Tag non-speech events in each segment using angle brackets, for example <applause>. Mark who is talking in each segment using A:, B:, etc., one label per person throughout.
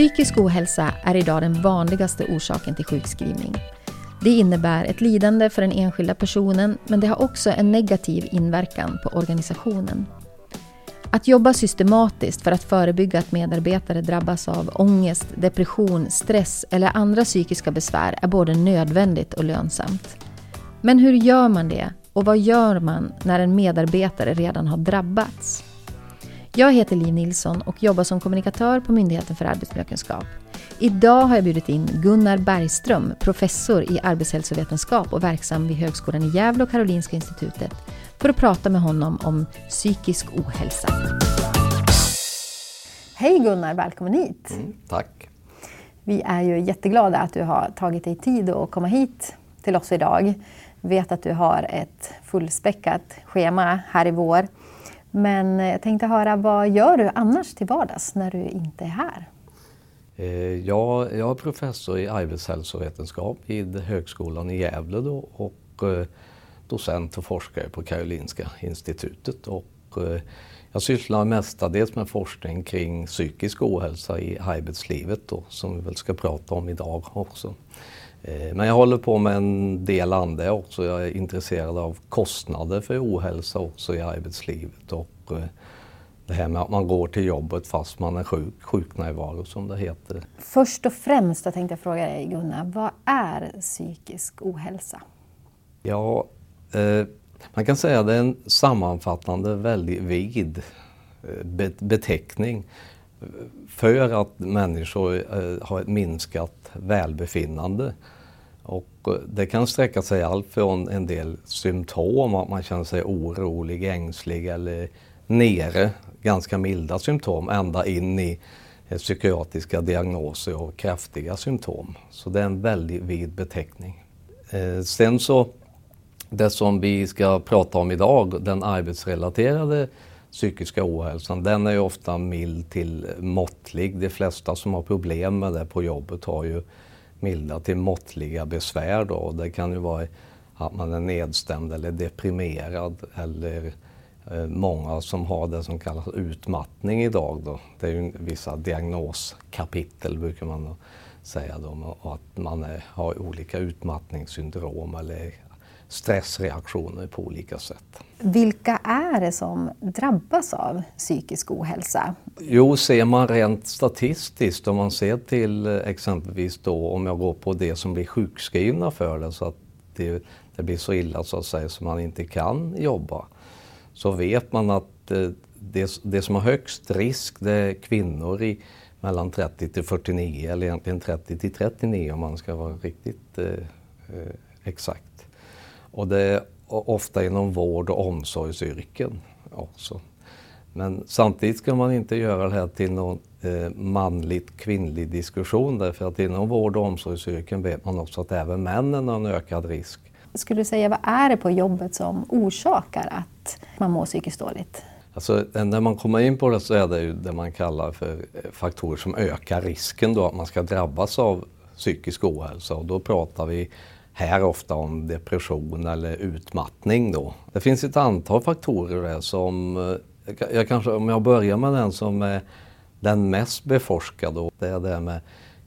A: Psykisk ohälsa är idag den vanligaste orsaken till sjukskrivning. Det innebär ett lidande för den enskilda personen men det har också en negativ inverkan på organisationen. Att jobba systematiskt för att förebygga att medarbetare drabbas av ångest, depression, stress eller andra psykiska besvär är både nödvändigt och lönsamt. Men hur gör man det och vad gör man när en medarbetare redan har drabbats? Jag heter Liv Nilsson och jobbar som kommunikatör på Myndigheten för arbetsmiljökunskap. Idag har jag bjudit in Gunnar Bergström, professor i arbetshälsovetenskap och verksam vid Högskolan i Gävle och Karolinska institutet, för att prata med honom om psykisk ohälsa. Hej Gunnar, välkommen hit!
B: Mm, tack!
A: Vi är ju jätteglada att du har tagit dig tid att komma hit till oss idag. Vi vet att du har ett fullspäckat schema här i vår. Men eh, jag tänkte höra, vad gör du annars till vardags när du inte är här?
B: Eh, jag, jag är professor i arbetshälsovetenskap vid Högskolan i Gävle då, och eh, docent och forskare på Karolinska institutet. Och jag sysslar mestadels med forskning kring psykisk ohälsa i arbetslivet då, som vi väl ska prata om idag också. Men jag håller på med en del andra också. Jag är intresserad av kostnader för ohälsa också i arbetslivet och det här med att man går till jobbet fast man är sjuk, sjuknärvaro som det heter.
A: Först och främst jag tänkte jag fråga dig Gunnar, vad är psykisk ohälsa?
B: Ja, eh, man kan säga att det är en sammanfattande väldigt vid eh, beteckning för att människor eh, har ett minskat välbefinnande. Och eh, det kan sträcka sig allt från en del symptom, att man känner sig orolig, ängslig eller nere ganska milda symptom ända in i eh, psykiatriska diagnoser och kraftiga symptom. Så det är en väldigt vid beteckning. Eh, sen så, det som vi ska prata om idag, den arbetsrelaterade psykiska ohälsan, den är ju ofta mild till måttlig. De flesta som har problem med det på jobbet har ju milda till måttliga besvär då. Det kan ju vara att man är nedstämd eller deprimerad eller eh, många som har det som kallas utmattning idag. Då. Det är ju vissa diagnoskapitel brukar man säga då, och att man är, har olika utmattningssyndrom eller stressreaktioner på olika sätt.
A: Vilka är det som drabbas av psykisk ohälsa?
B: Jo, ser man rent statistiskt, om man ser till eh, exempelvis då om jag går på det som blir sjukskrivna för det så att det, det blir så illa så att säga så man inte kan jobba så vet man att eh, det, det som har högst risk det är kvinnor i mellan 30 till 49 eller egentligen 30 till 39 om man ska vara riktigt eh, eh exakt. Och det ofta inom vård och omsorgsyrken också. Men samtidigt ska man inte göra det här till någon eh, manligt kvinnlig diskussion därför att inom vård och omsorgsyrken vet man också att även männen har en ökad risk
A: skulle du säga, vad är det på jobbet som orsakar att man mår psykiskt dåligt?
B: Alltså, när man kommer in på det så är det ju det man kallar för eh, faktorer som ökar risken då att man ska drabbas av psykisk ohälsa och då pratar vi här ofta om depression eller utmattning då. Det finns ett antal faktorer där som, eh, jag kanske, om jag börjar med den som är den mest beforskade, det är det med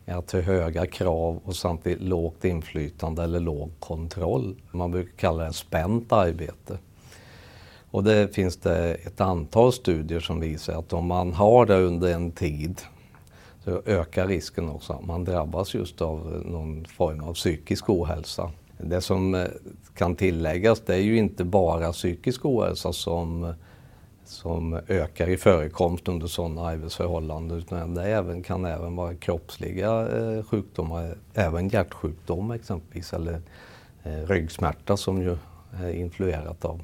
B: att ha höga krav och samtidigt lågt inflytande eller låg kontroll. Man brukar kalla det spänt arbete. Och det finns det ett antal studier som visar att om man har det under en tid så ökar risken också att man drabbas just av eh, någon form av psykisk ohälsa. Det som eh, kan tilläggas det är ju inte bara psykisk ohälsa som som ökar i förekomst under sådana arbetsförhållanden. Utan det även, kan även vara kroppsliga eh, sjukdomar, även hjärtsjukdom exempelvis eller ryggsmärta som ju är influerat av,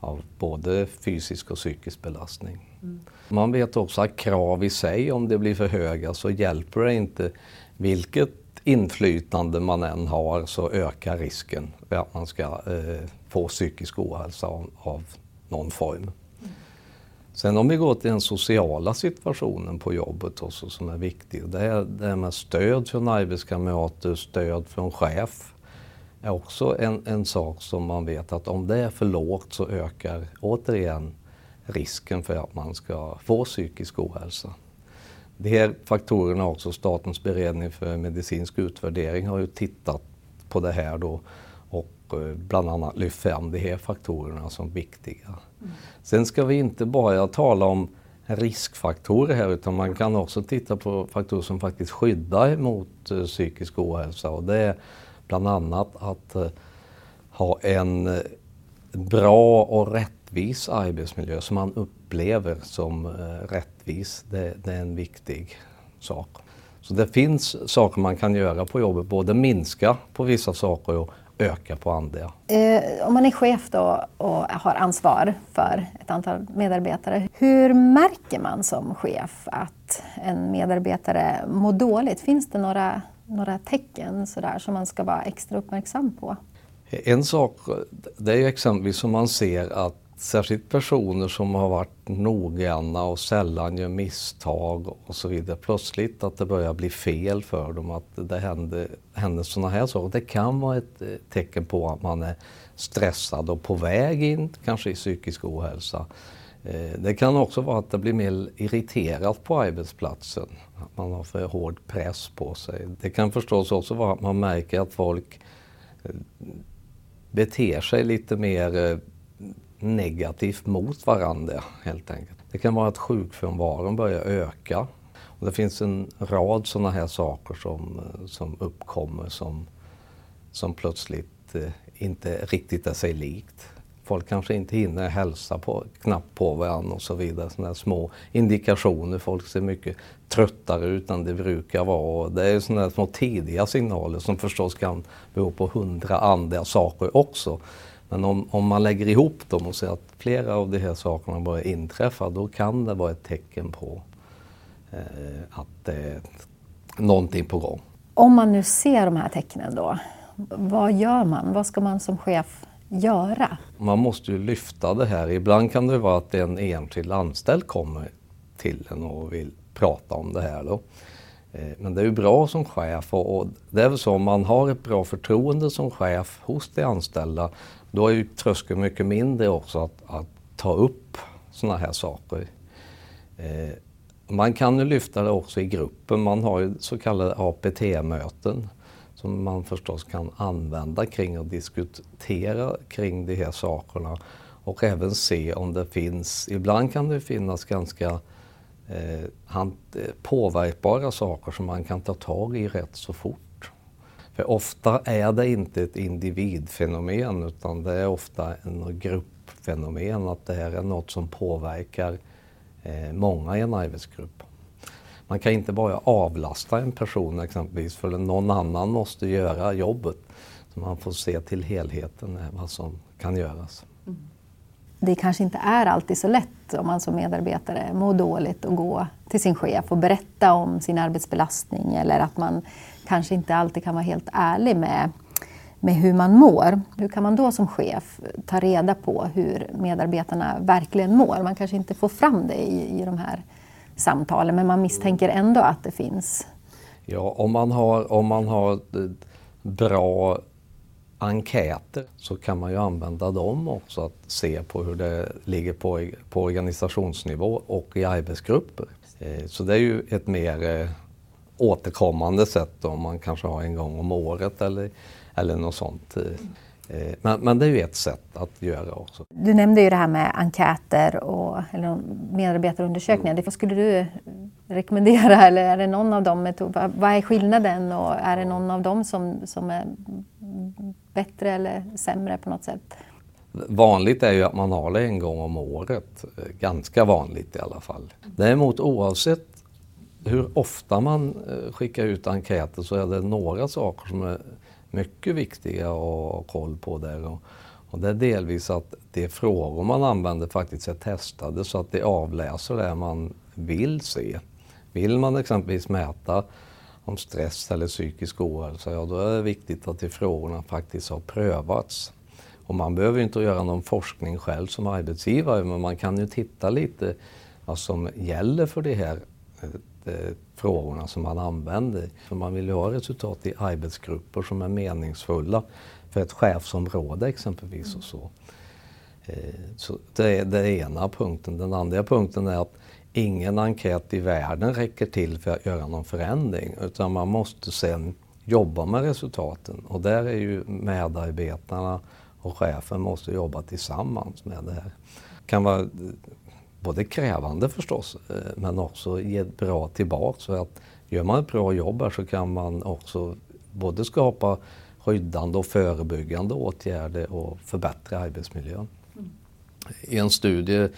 B: av både fysisk och psykisk belastning. Mm. Man vet också att krav i sig, om det blir för höga så hjälper det inte. Vilket inflytande man än har så ökar risken för att man ska eh, få psykisk ohälsa av, av någon form. Sen om vi går till den sociala situationen på jobbet också som är viktig. Det är det med stöd från arbetskamrater, stöd från chef är också en, en sak som man vet att om det är för lågt så ökar återigen risken för att man ska få psykisk ohälsa. De här faktorerna också, Statens beredning för medicinsk utvärdering har ju tittat på det här då och eh, bland annat lyft fram de här faktorerna som viktiga. Mm. Sen ska vi inte bara tala om riskfaktorer här utan man kan också titta på faktorer som faktiskt skyddar mot uh, psykisk ohälsa och det är bland annat att uh, ha en bra och rättvis arbetsmiljö som man upplever som rättvis. Det, det, är en viktig sak. Så det finns saker man kan göra på jobbet, både minska på vissa saker och öka på andra.
A: Eh, om man är chef då och har ansvar för ett antal medarbetare, hur märker man som chef att en medarbetare mår dåligt? Finns det några, några tecken sådär som man ska vara extra uppmärksam på?
B: En sak, det är ju exempelvis om man ser att särskilt personer som har varit noggranna och sällan gör misstag och så vidare. Plötsligt att det börjar bli fel för dem, att det händer, händer sådana här saker. Det kan vara ett eh, tecken på att man är stressad och på väg in kanske i psykisk ohälsa. Eh, det kan också vara att det blir mer irriterat på arbetsplatsen. Att man har för hård press på sig. Det kan förstås också vara att man märker att folk eh, beter sig lite mer negativt mot varandra helt enkelt. Det kan vara att sjukfrånvaron börjar öka. Och det finns en rad sådana här saker som, som uppkommer som, som plötsligt eh, inte riktigt är sig likt. Folk kanske inte hinner hälsa på, knappt på varandra och så vidare. Sådana små indikationer. Folk ser mycket tröttare ut än det brukar vara. Det är sådana små tidiga signaler som förstås kan bero på hundra andra saker också. Men om, om man lägger ihop dem och ser att flera av de här sakerna börjar inträffa, då kan det vara ett tecken på eh, att det är någonting på gång.
A: Om man nu ser de här tecknen då, vad gör man? Vad ska man som chef göra?
B: Man måste ju lyfta det här. Ibland kan det vara att en enskild anställd kommer till en och vill prata om det här. Då. Eh, men det är ju bra som chef och, det är väl så om man har ett bra förtroende som chef hos de anställda då är ju tröskeln mycket mindre också att, att ta upp sådana här saker. Eh, man kan ju lyfta det också i gruppen. Man har ju så kallade APT-möten som man förstås kan använda kring att diskutera kring de här sakerna och även se om det finns, ibland kan det finnas ganska eh, eh påverkbara saker som man kan ta tag i rätt så fort. För ofta är det inte ett individfenomen utan det är ofta en gruppfenomen, att det här är något som påverkar eh, många i en arbetsgrupp. Man kan inte bara avlasta en person exempelvis för någon annan måste göra jobbet. Så man får se till helheten, eh, vad som kan göras.
A: Det kanske inte är alltid så lätt om man som medarbetare mår dåligt och gå till sin chef och berätta om sin arbetsbelastning eller att man kanske inte alltid kan vara helt ärlig med, med hur man mår. Hur kan man då som chef ta reda på hur medarbetarna verkligen mår? Man kanske inte får fram det i, i de här samtalen men man misstänker ändå att det finns.
B: Ja, om man har, om man har eh, bra enkäter så kan man ju använda dem också att se på hur det ligger på, på organisationsnivå och i arbetsgrupper. Eh, så det är ju ett mer eh, återkommande sätt om man kanske har en gång om året eller, eller något sånt. Eh, men, men, det är ju ett sätt att göra också.
A: Du nämnde ju det här med enkäter och eller medarbetarundersökningar. Mm. Vad skulle du rekommendera <laughs> eller är det någon av dem? Vad är skillnaden och är det någon av dem som, som är bättre eller sämre på något sätt?
B: Vanligt är ju att man har det en gång om året. Eh, ganska vanligt i alla fall. Däremot oavsett hur ofta man eh, skickar ut enkäter så är det några saker som är mycket viktiga att ha koll på där. Och, och det är delvis att de frågor man använder faktiskt är testade så att de avläser det man vill se. Vill man exempelvis mäta om stress eller psykisk ohälsa, ja då är det viktigt att de frågorna faktiskt har prövats. Och man behöver inte göra någon forskning själv som arbetsgivare men man kan ju titta lite vad som gäller för de här eh, eh, frågorna som man använder. För man vill ju ha resultat i arbetsgrupper som är meningsfulla för ett chefsområde exempelvis. och så. Eh, så det är den ena punkten. Den andra punkten är att ingen enkät i världen räcker till för att göra någon förändring utan man måste sen jobba med resultaten och där är ju medarbetarna och chefen måste jobba tillsammans med det här. Det kan vara både krävande förstås eh, men också ge bra tillbaks. För att gör man ett bra jobb här så kan man också både skapa skyddande och förebyggande åtgärder och förbättra arbetsmiljön. Mm. I en studie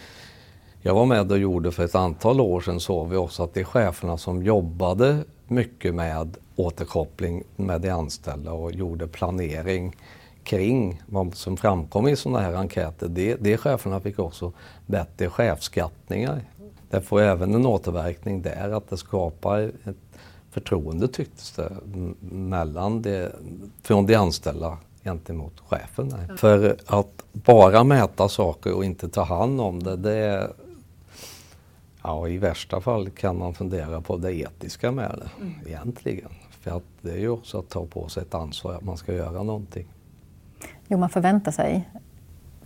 B: jag var med och gjorde för ett antal år sedan såg vi också att de cheferna som jobbade mycket med återkoppling med de anställda och gjorde planering kring vad som framkom i sådana här enkäter, de, de cheferna fick också bättre chefskattningar. Det får även en återverkning där, att det skapar ett förtroende tycktes det mellan de, från de anställda gentemot chefen. För att bara mäta saker och inte ta hand om det, det Ja, i värsta fall kan man fundera på det etiska med det mm. egentligen. För att det är ju också att ta på sig ett ansvar att man ska göra någonting.
A: Jo, man förväntar sig,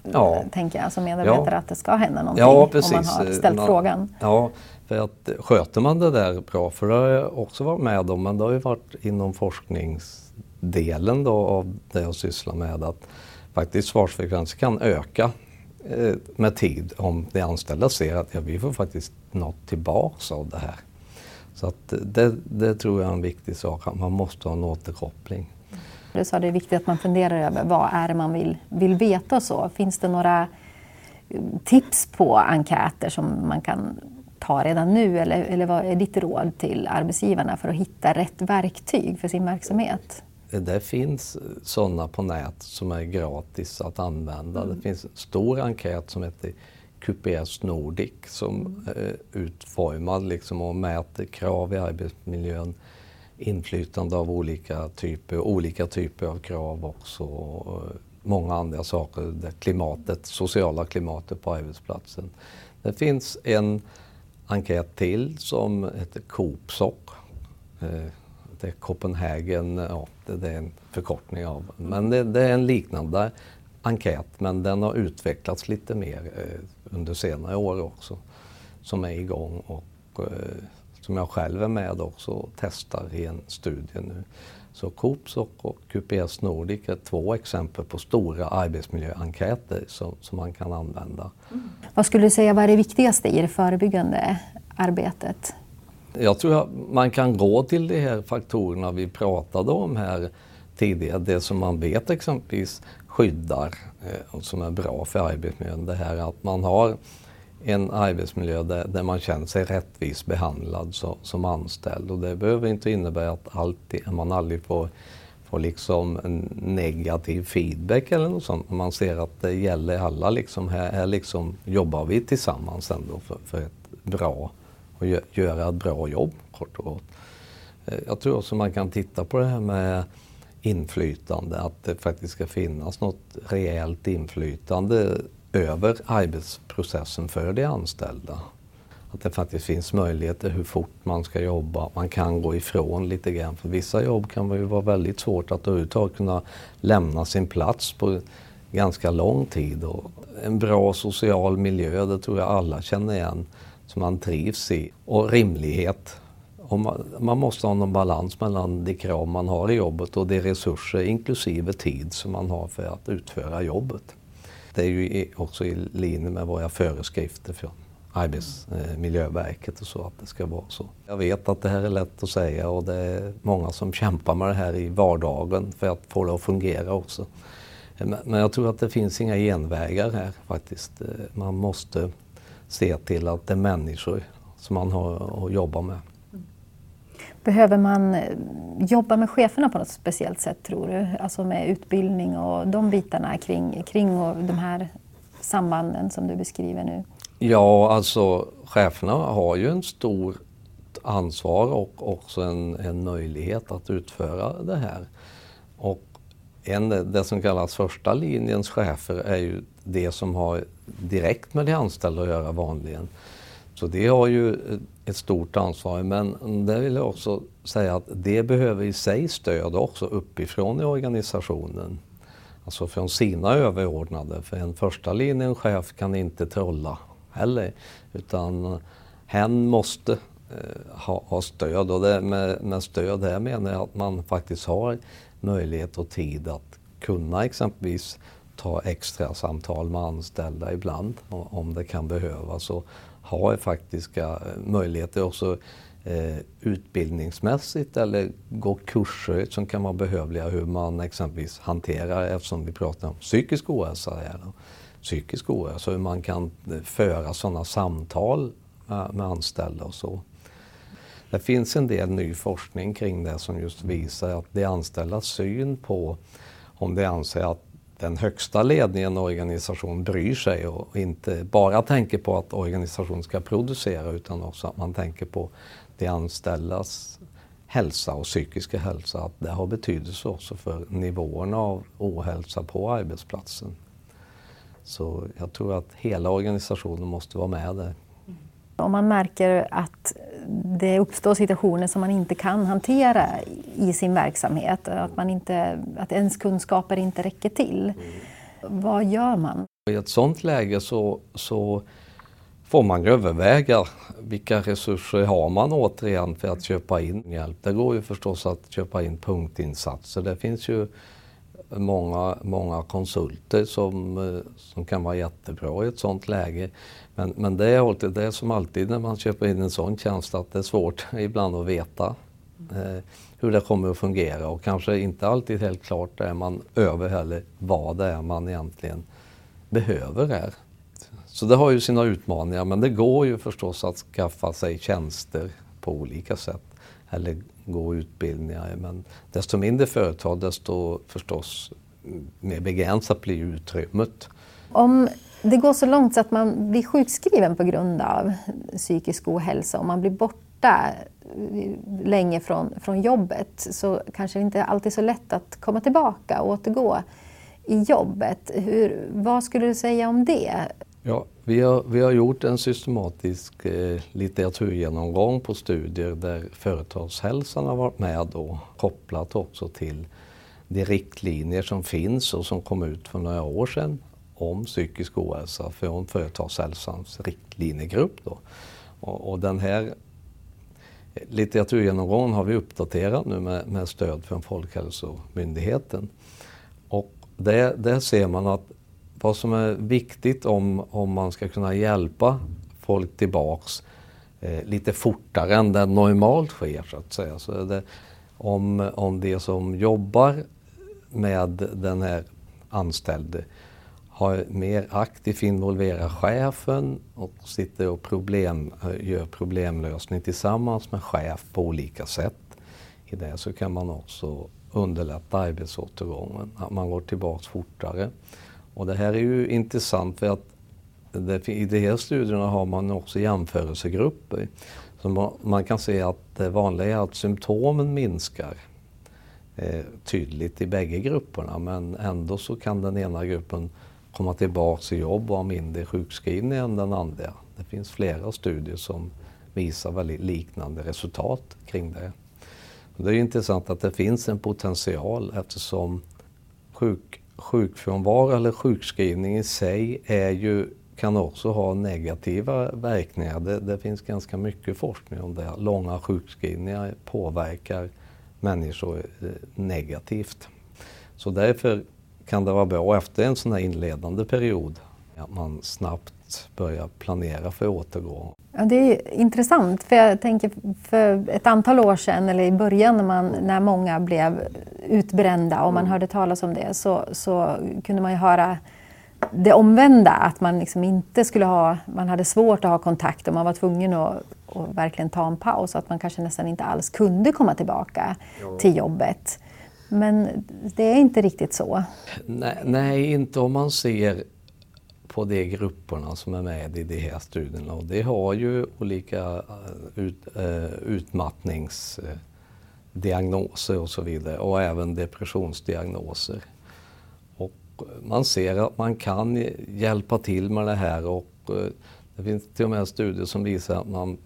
A: ja. tänker jag, som medarbetare ja. att det ska hända någonting ja, precis. om man har ställt man, frågan.
B: Ja, för att sköter man det där bra, för det har jag också varit med om, men det har ju varit inom forskningsdelen då av det jag sysslar med, att faktiskt svarsfrekvensen kan öka eh, med tid om de anställda ser att ja, vi får faktiskt något tillbaks av det här. Så att det, det tror jag är en viktig sak, att man måste ha en återkoppling.
A: Du sa det är viktigt att man funderar över vad är det man vill, vill veta och så. Finns det några eh, tips på enkäter som man kan ta redan nu eller, eller vad är ditt råd till arbetsgivarna för att hitta rätt verktyg för sin verksamhet?
B: Det finns sådana på nät som är gratis att använda. Mm. Det finns en stor enkät som heter QPS Nordic som är utformad liksom och mäter krav i arbetsmiljön, inflytande av olika typer, olika typer av krav också och många andra saker, det klimatet, sociala klimatet på arbetsplatsen. Det finns en enkät till som heter Coopsoc. Eh, det är Copenhagen, ja, det är en förkortning av, men det, det är en liknande enkät men den har utvecklats lite mer eh, under senare år också. Som är igång och eh, som jag själv är med också och testar i en studie nu. Så Coops och QPS Nordic är två exempel på stora arbetsmiljöenkäter som, som man kan använda.
A: Mm. Vad skulle du säga var det viktigaste i det förebyggande arbetet?
B: Jag tror att man kan gå till de här faktorerna vi pratade om här tidigare. Det som man vet exempelvis skyddar eh, och som är bra för arbetsmiljön. Det här att man har en arbetsmiljö där, där man känner sig rättvist behandlad så, som anställd. Och det behöver inte innebära att alltid, man aldrig får, får liksom en negativ feedback eller något sånt. Man ser att det gäller alla. Liksom, här, här liksom jobbar vi tillsammans ändå för, för ett bra och gö, göra ett bra jobb kort och gott. Eh, jag tror också man kan titta på det här med inflytande, att det faktiskt ska finnas något rejält inflytande över arbetsprocessen för de anställda. Att det faktiskt finns möjligheter hur fort man ska jobba. Man kan gå ifrån lite grann. För vissa jobb kan ju vara väldigt svårt att överhuvudtaget kunna lämna sin plats på ganska lång tid. Och en bra social miljö, det tror jag alla känner igen, som man trivs i. Och rimlighet man, man, måste ha någon balans mellan de krav man har i jobbet och de resurser, inklusive tid, som man har för att utföra jobbet. Det är ju också i linje med våra föreskrifter från Arbetsmiljöverket och så, att det ska vara så. Jag vet att det här är lätt att säga och det är många som kämpar med det här i vardagen för att få det att fungera också. Men jag tror att det finns inga genvägar här faktiskt. Eh, man måste se till att det är människor som man har att jobba med.
A: Behöver man eh, jobba med cheferna på något speciellt sätt tror du? Alltså med utbildning och de bitarna kring, kring och de här sambanden som du beskriver nu?
B: Ja, alltså cheferna har ju en stor ansvar och också en, en möjlighet att utföra det här. Och en, det som kallas första linjens chefer är ju det som har direkt med de anställda att göra vanligen. Så det har ju eh, ett stort ansvar. Men det vill jag också säga att det behöver i sig stöd också uppifrån i organisationen. Alltså från sina överordnade. För en första linjen chef kan inte trolla heller. Utan hen måste eh, ha, ha, stöd och det med, med stöd här menar jag att man faktiskt har möjlighet och tid att kunna exempelvis ta extra samtal med anställda ibland om det kan behövas och har faktiska eh, möjligheter också eh, utbildningsmässigt eller gå kurser som kan vara behövliga hur man exempelvis hanterar, eftersom vi pratar om psykisk ohälsa här, psykisk ohälsa, hur man kan eh, föra sådana samtal med, med anställda och så. Det finns en del ny forskning kring det som just visar att de anställdas syn på om de anser att den högsta ledningen i organisationen bryr sig och inte bara tänker på att organisationen ska producera utan också att man tänker på de anställdas hälsa och psykiska hälsa. Att det har betydelse också för nivåerna av ohälsa på arbetsplatsen. Så jag tror att hela organisationen måste vara med där.
A: Om man märker att det uppstår situationer som man inte kan hantera i sin verksamhet, att, man inte, att ens kunskaper inte räcker till. Vad gör man?
B: I ett sådant läge så, så får man överväga vilka resurser har man återigen för att köpa in hjälp. Det går ju förstås att köpa in punktinsatser. Det finns ju många, många konsulter som, eh, som kan vara jättebra i ett sådant läge. Men, men det är alltid det som alltid när man köper in en sån tjänst att det är svårt <laughs> ibland att veta eh, hur det kommer att fungera och kanske inte alltid helt klart är man över heller vad det är man egentligen behöver här. Så det har ju sina utmaningar men det går ju förstås att skaffa sig tjänster på olika sätt eller gå utbildningar. Men desto mindre företag desto förstås mer begränsat blir utrymmet.
A: Om det går så långt så att man blir sjukskriven på grund av psykisk ohälsa och man blir borta eh, länge från, från jobbet så kanske det inte alltid är så lätt att komma tillbaka och återgå i jobbet. Hur, vad skulle du säga om det?
B: Ja, vi har, vi har gjort en systematisk eh, litteraturgenomgång på studier där företagshälsan har varit med och kopplat också till de riktlinjer som finns och som kom ut för några år sedan om psykisk ohälsa från Företagshälsans riktlinjegrupp. Då. Och, och den här litteraturgenomgången har vi uppdaterat nu med, med stöd från Folkhälsomyndigheten. Och där, där ser man att vad som är viktigt om, om man ska kunna hjälpa folk tillbaks eh, lite fortare än det normalt sker så att säga. Så det, om, om det som jobbar med den här anställde har mer aktivt involverat chefen och sitter och problem, gör problemlösning tillsammans med chef på olika sätt. I det så kan man också underlätta arbetsåtergången, att man går tillbaks fortare. Och det här är ju intressant för att det, i de här studierna har man också jämförelsegrupper. Så man, kan se att det vanliga är att symptomen minskar eh, tydligt i bägge grupperna men ändå så kan den ena gruppen komma tillbaka i jobb och ha mindre sjukskrivning än den andra. Det finns flera studier som visar väldigt liknande resultat kring det. Det är intressant att det finns en potential eftersom sjuk, sjukfrånvaro eller sjukskrivning i sig är ju, kan också ha negativa verkningar. Det, det finns ganska mycket forskning om det. Långa sjukskrivningar påverkar människor eh, negativt. Så därför kan det vara bra efter en sån här inledande period att man snabbt börjar planera för återgång.
A: Ja, det är intressant, för jag tänker för ett antal år sedan, eller i början när, man, när många blev utbrända och man mm. hörde talas om det, så, så kunde man ju höra det omvända, att man liksom inte skulle ha, man hade svårt att ha kontakt och man var tvungen att, att verkligen ta en paus, att man kanske nästan inte alls kunde komma tillbaka ja. till jobbet. Men det är inte riktigt så.
B: Nej, nej, inte om man ser på de grupperna som är med i de här studierna. Och de har ju olika eh, ut, eh, utmattningsdiagnoser och så vidare och även depressionsdiagnoser. Och man ser att man kan hjälpa till med det här och eh, det finns till och med studier som visar att man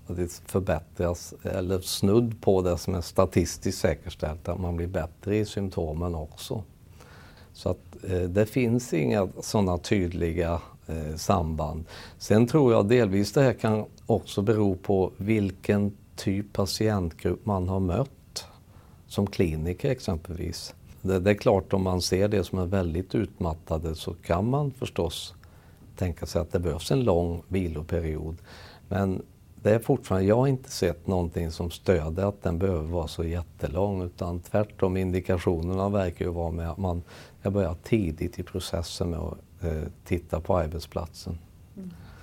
B: förbättras, eller snudd på det som är statistiskt säkerställt, att man blir bättre i symptomen också. Så att eh, det finns inga sådana tydliga eh, samband. Sen tror jag delvis det här kan också bero på vilken typ patientgrupp man har mött som kliniker exempelvis. Det, det, är klart om man ser det som är väldigt utmattade så kan man förstås tänka sig att det behövs en lång viloperiod. Men det är fortfarande, jag har inte sett någonting som stöder att den behöver vara så jättelång utan tvärtom indikationerna verkar ju vara med att man ska börja tidigt i processen med att eh, titta på arbetsplatsen.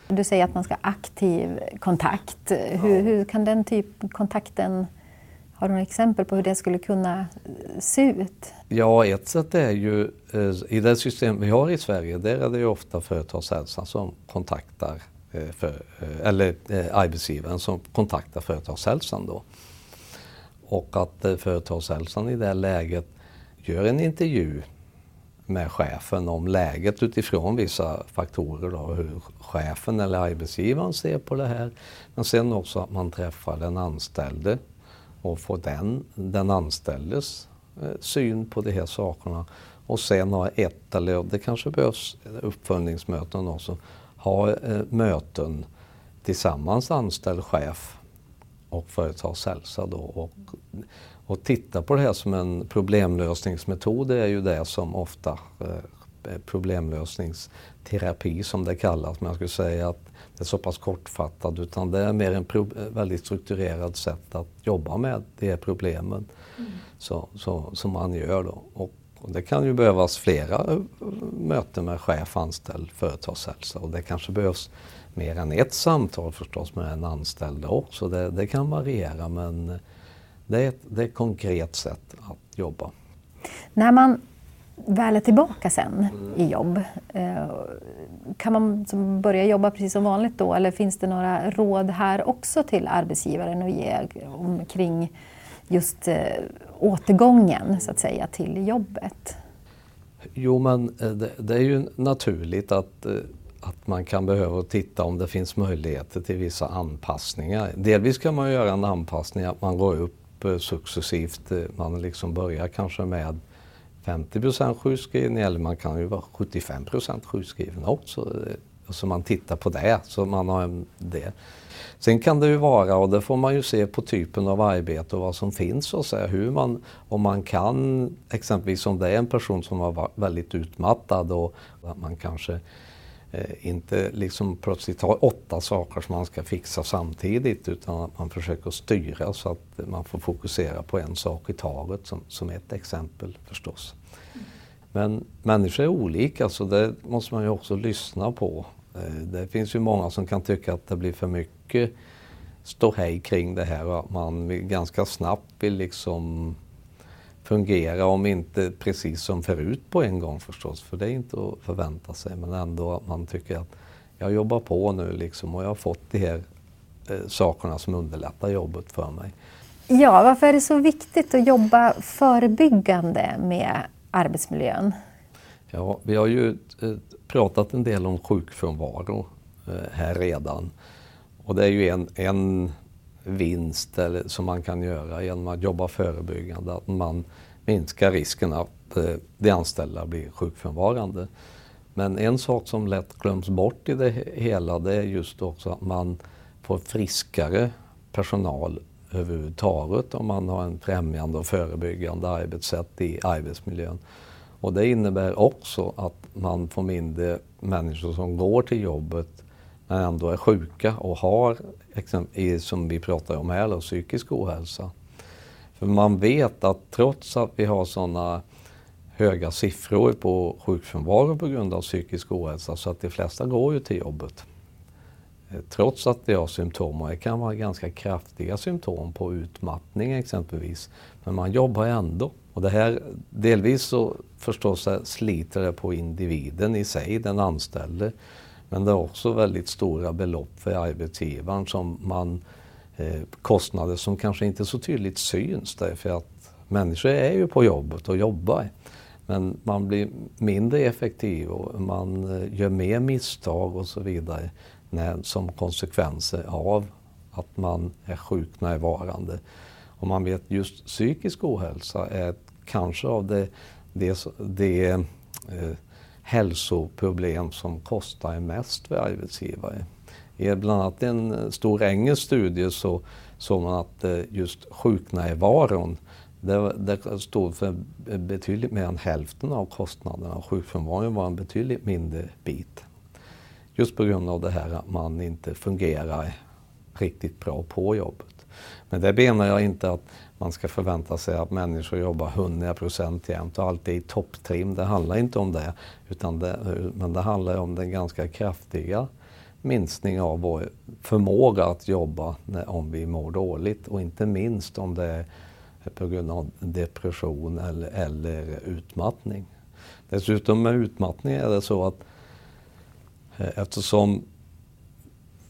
A: Du säger att man ska ha aktiv kontakt. Hur, hur kan den typen kontakten har du några exempel på hur det skulle kunna eh, se ut?
B: Ja, ett sätt är ju eh, i det system vi har i Sverige, där är det ju ofta företagshälsan som kontaktar eh, för, eller arbetsgivaren som kontaktar företagshälsan då. Och att företagshälsan i det läget gör en intervju med chefen om läget utifrån vissa faktorer. Då, hur chefen eller arbetsgivaren ser på det här. Men sen också att man träffar den anställde och få den, den anställdes eh, syn på de här sakerna. Och sen ha ett, eller det kanske behövs uppföljningsmöten också, ha eh, möten tillsammans anställd chef och företagshälsa då. Och, och titta på det här som en problemlösningsmetod det är ju det som ofta eh, problemlösningsterapi som det kallas. Men jag skulle säga att är så pass kortfattat utan det är mer en pro, väldigt strukturerad sätt att jobba med de problemen mm. så, så, som man gör. Då. Och och det kan ju behövas flera eh, möten med chef, anställd, företagshälsa och det kanske behövs mer än ett samtal förstås med en anställd också. Det, det kan variera men det är, ett, det är ett konkret sätt att jobba.
A: När man väl är tillbaka sen mm. i jobb, eh, kan man börja jobba precis som vanligt då eller finns det några råd här också till arbetsgivaren att ge omkring just eh, återgången så att säga till jobbet?
B: Jo men eh, det, är ju naturligt att, att man kan behöva titta om det finns möjligheter till vissa anpassningar. Delvis kan man göra en anpassning att man går upp successivt. Man liksom börjar kanske med 50% sjukskrivning eller man kan ju vara 75% sjukskriven också. Eh, så man tittar på det, så man har det. Sen kan det ju vara, och det får man ju se på typen av arbete och vad som finns och säga hur man, om man kan, exempelvis om det är en person som har varit väldigt utmattad och att man kanske Eh, inte liksom plötsligt ha åtta saker som man ska fixa samtidigt utan att man försöker styra så att man får fokusera på en sak i taget som, som ett exempel förstås. Men människor är olika så det måste man ju också lyssna på. Eh, det finns ju många som kan tycka att det blir för mycket ståhej kring det här och att man ganska snabbt vill liksom fungera, om inte precis som förut på en gång förstås, för det är inte att förvänta sig, men ändå att man tycker att jag jobbar på nu liksom och jag har fått de här eh, sakerna som underlättar jobbet för mig.
A: Ja, varför är det så viktigt att jobba förebyggande med arbetsmiljön?
B: Ja, vi har ju eh, pratat en del om sjukfrånvaro eh, här redan. Och det är ju en, en vinst eller, som man kan göra genom att jobba förebyggande, att man minskar risken att eh, de anställda blir sjukfrånvarande. Men en sak som lätt glöms bort i det hela det är just också att man får friskare personal överhuvudtaget om man har en främjande och förebyggande arbetssätt i arbetsmiljön. Och det innebär också att man får mindre människor som går till jobbet men ändå är sjuka och har, som vi pratar om här, psykisk ohälsa. För man vet att trots att vi har sådana höga siffror på sjukfrånvaro på grund av psykisk ohälsa så att de flesta går ju till jobbet. Eh, trots att de har symptom och det kan vara ganska kraftiga symptom på utmattning exempelvis. Men man jobbar ändå. Och det här, delvis så förstås sliter det på individen i sig, den anställde. Men det är också väldigt stora belopp för arbetsgivaren som man, eh, kostnader som kanske inte så tydligt syns därför att människor är ju på jobbet och jobbar. Men man blir mindre effektiv och man eh, gör mer misstag och så vidare när, som konsekvenser av att man är sjuknärvarande. Och man vet just psykisk ohälsa är kanske av det, det, det eh, hälsoproblem som kostar mest för arbetsgivare. I bland annat en eh, stor engelsk studie så såg man att eh, just sjuknärvaron det, det stod för betydligt mer än hälften av kostnaderna. Sjukfrånvaron var en betydligt mindre bit. Just på grund av det här att man inte fungerar riktigt bra på jobbet. Men det menar jag inte att man ska förvänta sig att människor jobbar 100 procent jämt och alltid i topptrim. Det handlar inte om det. Utan det, men det handlar om den ganska kraftiga minskning av vår förmåga att jobba när, om vi mår dåligt och inte minst om det är på grund av depression eller, eller utmattning. Dessutom med utmattning är det så att eh, eftersom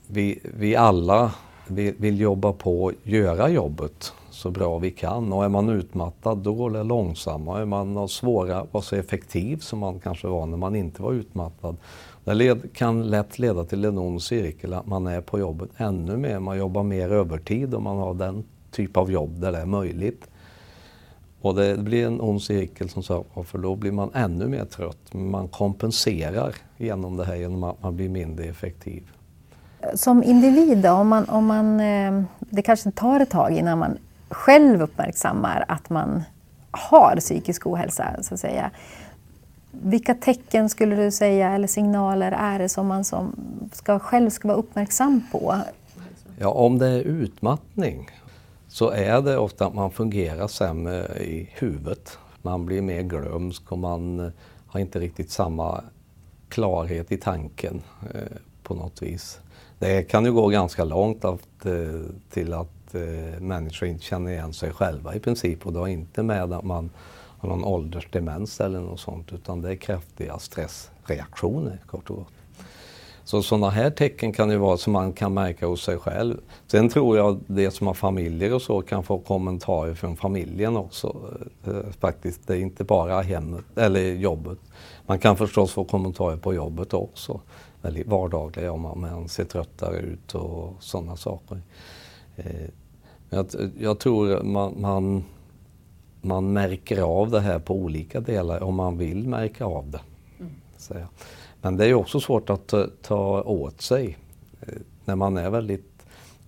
B: vi, vi alla vill, vill jobba på att göra jobbet så bra vi kan och är man utmattad då går det långsammare. Är man svår att vara så effektiv som man kanske var när man inte var utmattad. Det led, kan lätt leda till en ond cirkel att man är på jobbet ännu mer. Man jobbar mer övertid om man har den typ av jobb där det är möjligt. Och det blir en ond cirkel som sagt för då blir man ännu mer trött. Man kompenserar genom det här genom att man blir mindre effektiv.
A: Som individ då, om man, om man, eh, det kanske tar ett tag innan man själv uppmärksammar att man har psykisk ohälsa så att säga. Vilka tecken skulle du säga eller signaler är det som man som ska, själv ska vara uppmärksam på?
B: Ja, om det är utmattning så är det ofta att man fungerar sämre i huvudet. Man blir mer glömsk och man eh, har inte riktigt samma klarhet i tanken eh, på något vis. Det kan ju gå ganska långt att, eh, till att eh, människor inte känner igen sig själva i princip och då inte med att man har någon åldersdemens eller något sånt utan det är kraftiga stressreaktioner kort och gott. Så sådana här tecken kan ju vara som man kan märka hos sig själv. Sen tror jag det som har familjer och så kan få kommentarer från familjen också. Eh, faktiskt, det är inte bara hemmet eller jobbet. Man kan förstås få kommentarer på jobbet också. Väldigt vardagliga om man ser tröttare ut och sådana saker. Eh, jag, jag tror man, man, man märker av det här på olika delar om man vill märka av det. Mm. Men det är också svårt att ta, ta åt sig eh, när man är väldigt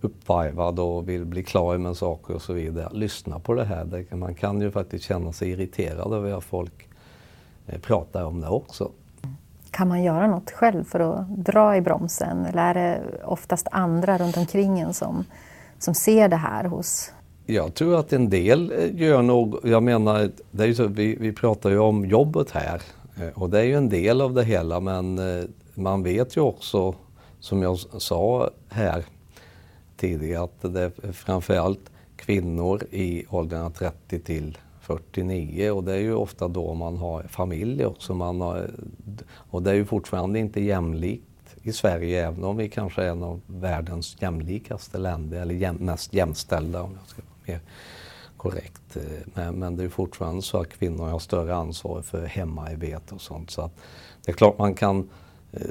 B: uppvarvad och vill bli klar med saker och så vidare. Lyssna på det här. man kan ju faktiskt känna sig irriterad över att folk eh, pratar om det också.
A: Kan man göra något själv för att dra i bromsen eller är det oftast andra runt omkring en som, som ser det här hos
B: jag tror att en del eh, gör nog, jag menar, det är så, vi, vi pratar ju om jobbet här eh, och det är ju en del av det hela men eh, man vet ju också, som jag sa här tidigare, att det är framförallt kvinnor i åldrarna 30 till 49 och det är ju ofta då man har familj också. Man har, och det är ju fortfarande inte jämlikt i Sverige även om vi kanske är en av världens jämlikaste länder eller jäm, mest jämställda om jag ska vara mer korrekt. Eh, men, men, det är fortfarande så att kvinnor har större ansvar för hemarbete och sånt. Så att det är klart man kan eh,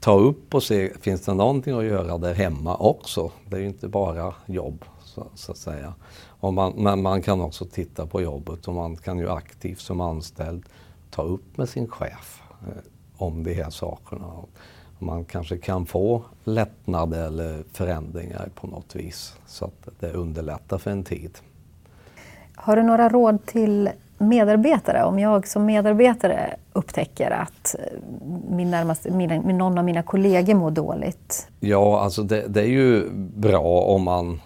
B: ta upp och se, finns det någonting att göra där hemma också? Det är ju inte bara jobb så, så att säga. Och man, men man kan också titta på jobbet och man kan ju aktivt som anställd ta upp med sin chef eh, om de här sakerna man kanske kan få lättnad eller förändringar på något vis så att det underlättar för en tid.
A: Har du några råd till medarbetare? Om jag som medarbetare upptäcker att min närmaste, min, någon av mina kollegor mår dåligt?
B: Ja, alltså det, det, är ju bra om man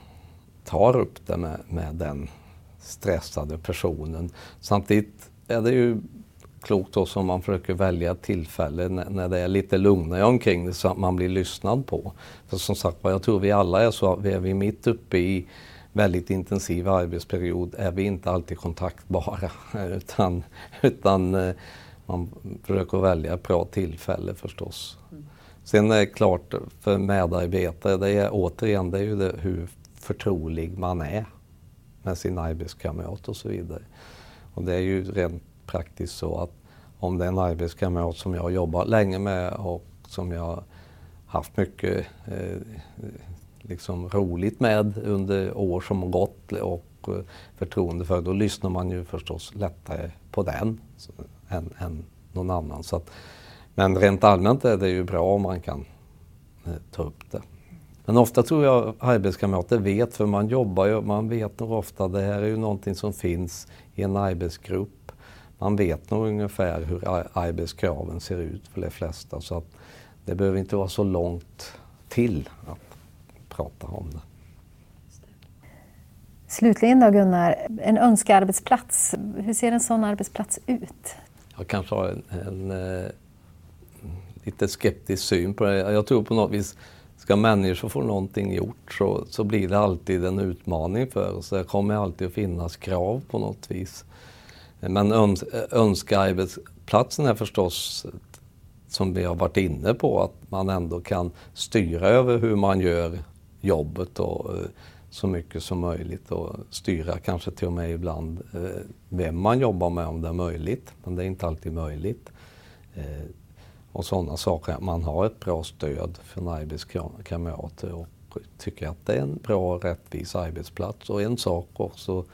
B: tar upp det med, med den stressade personen. Samtidigt är det ju klokt också om man försöker välja ett tillfälle när, när det är lite lugnare omkring det så att man blir lyssnad på. För som sagt jag tror vi alla är så att är vi mitt uppe i väldigt intensiv arbetsperiod är vi inte alltid kontaktbara <laughs> utan, utan eh, man försöker välja ett bra tillfälle förstås. Mm. Sen är det klart för medarbetare, det är återigen det är ju det, hur förtrolig man är med sin arbetskamrat och så vidare. Och det är ju rent praktiskt så att om det är en arbetskamrat som jag jobbat länge med och som jag haft mycket eh, liksom roligt med under år som har gått och eh, förtroende för, då lyssnar man ju förstås lättare på den än, än någon annan. Så att, men rent allmänt är det ju bra om man kan eh, ta upp det. Men ofta tror jag arbetskamrater vet, för man jobbar ju, man vet nog ofta, det här är ju någonting som finns i en arbetsgrupp. Man vet nog ungefär hur arbetskraven ser ut för de flesta så att det behöver inte vara så långt till att prata om det.
A: Slutligen då Gunnar, en önskearbetsplats. Hur ser en sån arbetsplats ut?
B: Jag kanske har en, en, en eh, lite skeptisk syn på det. Jag tror på något vis ska människor få någonting gjort så, så blir det alltid en utmaning för oss. Det kommer alltid att finnas krav på något vis. Men öns önskearbetsplatsen är förstås, som vi har varit inne på, att man ändå kan styra över hur man gör jobbet och eh, så mycket som möjligt och styra kanske till och med ibland eh, vem man jobbar med om det är möjligt. Men det är inte alltid möjligt. Eh, och sådana saker. att Man har ett bra stöd från arbetskamrater och tycker att det är en bra och rättvis arbetsplats. Och en sak också,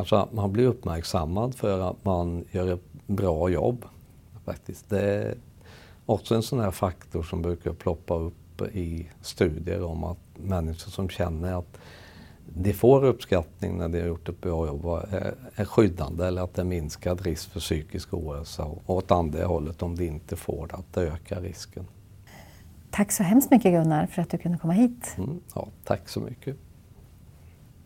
B: alltså man blir uppmärksammad för att man gör ett bra jobb. Faktiskt. Det är också en sån här faktor som brukar ploppa upp i studier om att människor som känner att de får uppskattning när de har gjort ett bra jobb är skyddande eller att det minskar risk för psykisk ohälsa och åt andra hållet om de inte får det, att det ökar risken.
A: Tack så hemskt mycket Gunnar för att du kunde komma hit.
B: Mm, ja, tack så mycket.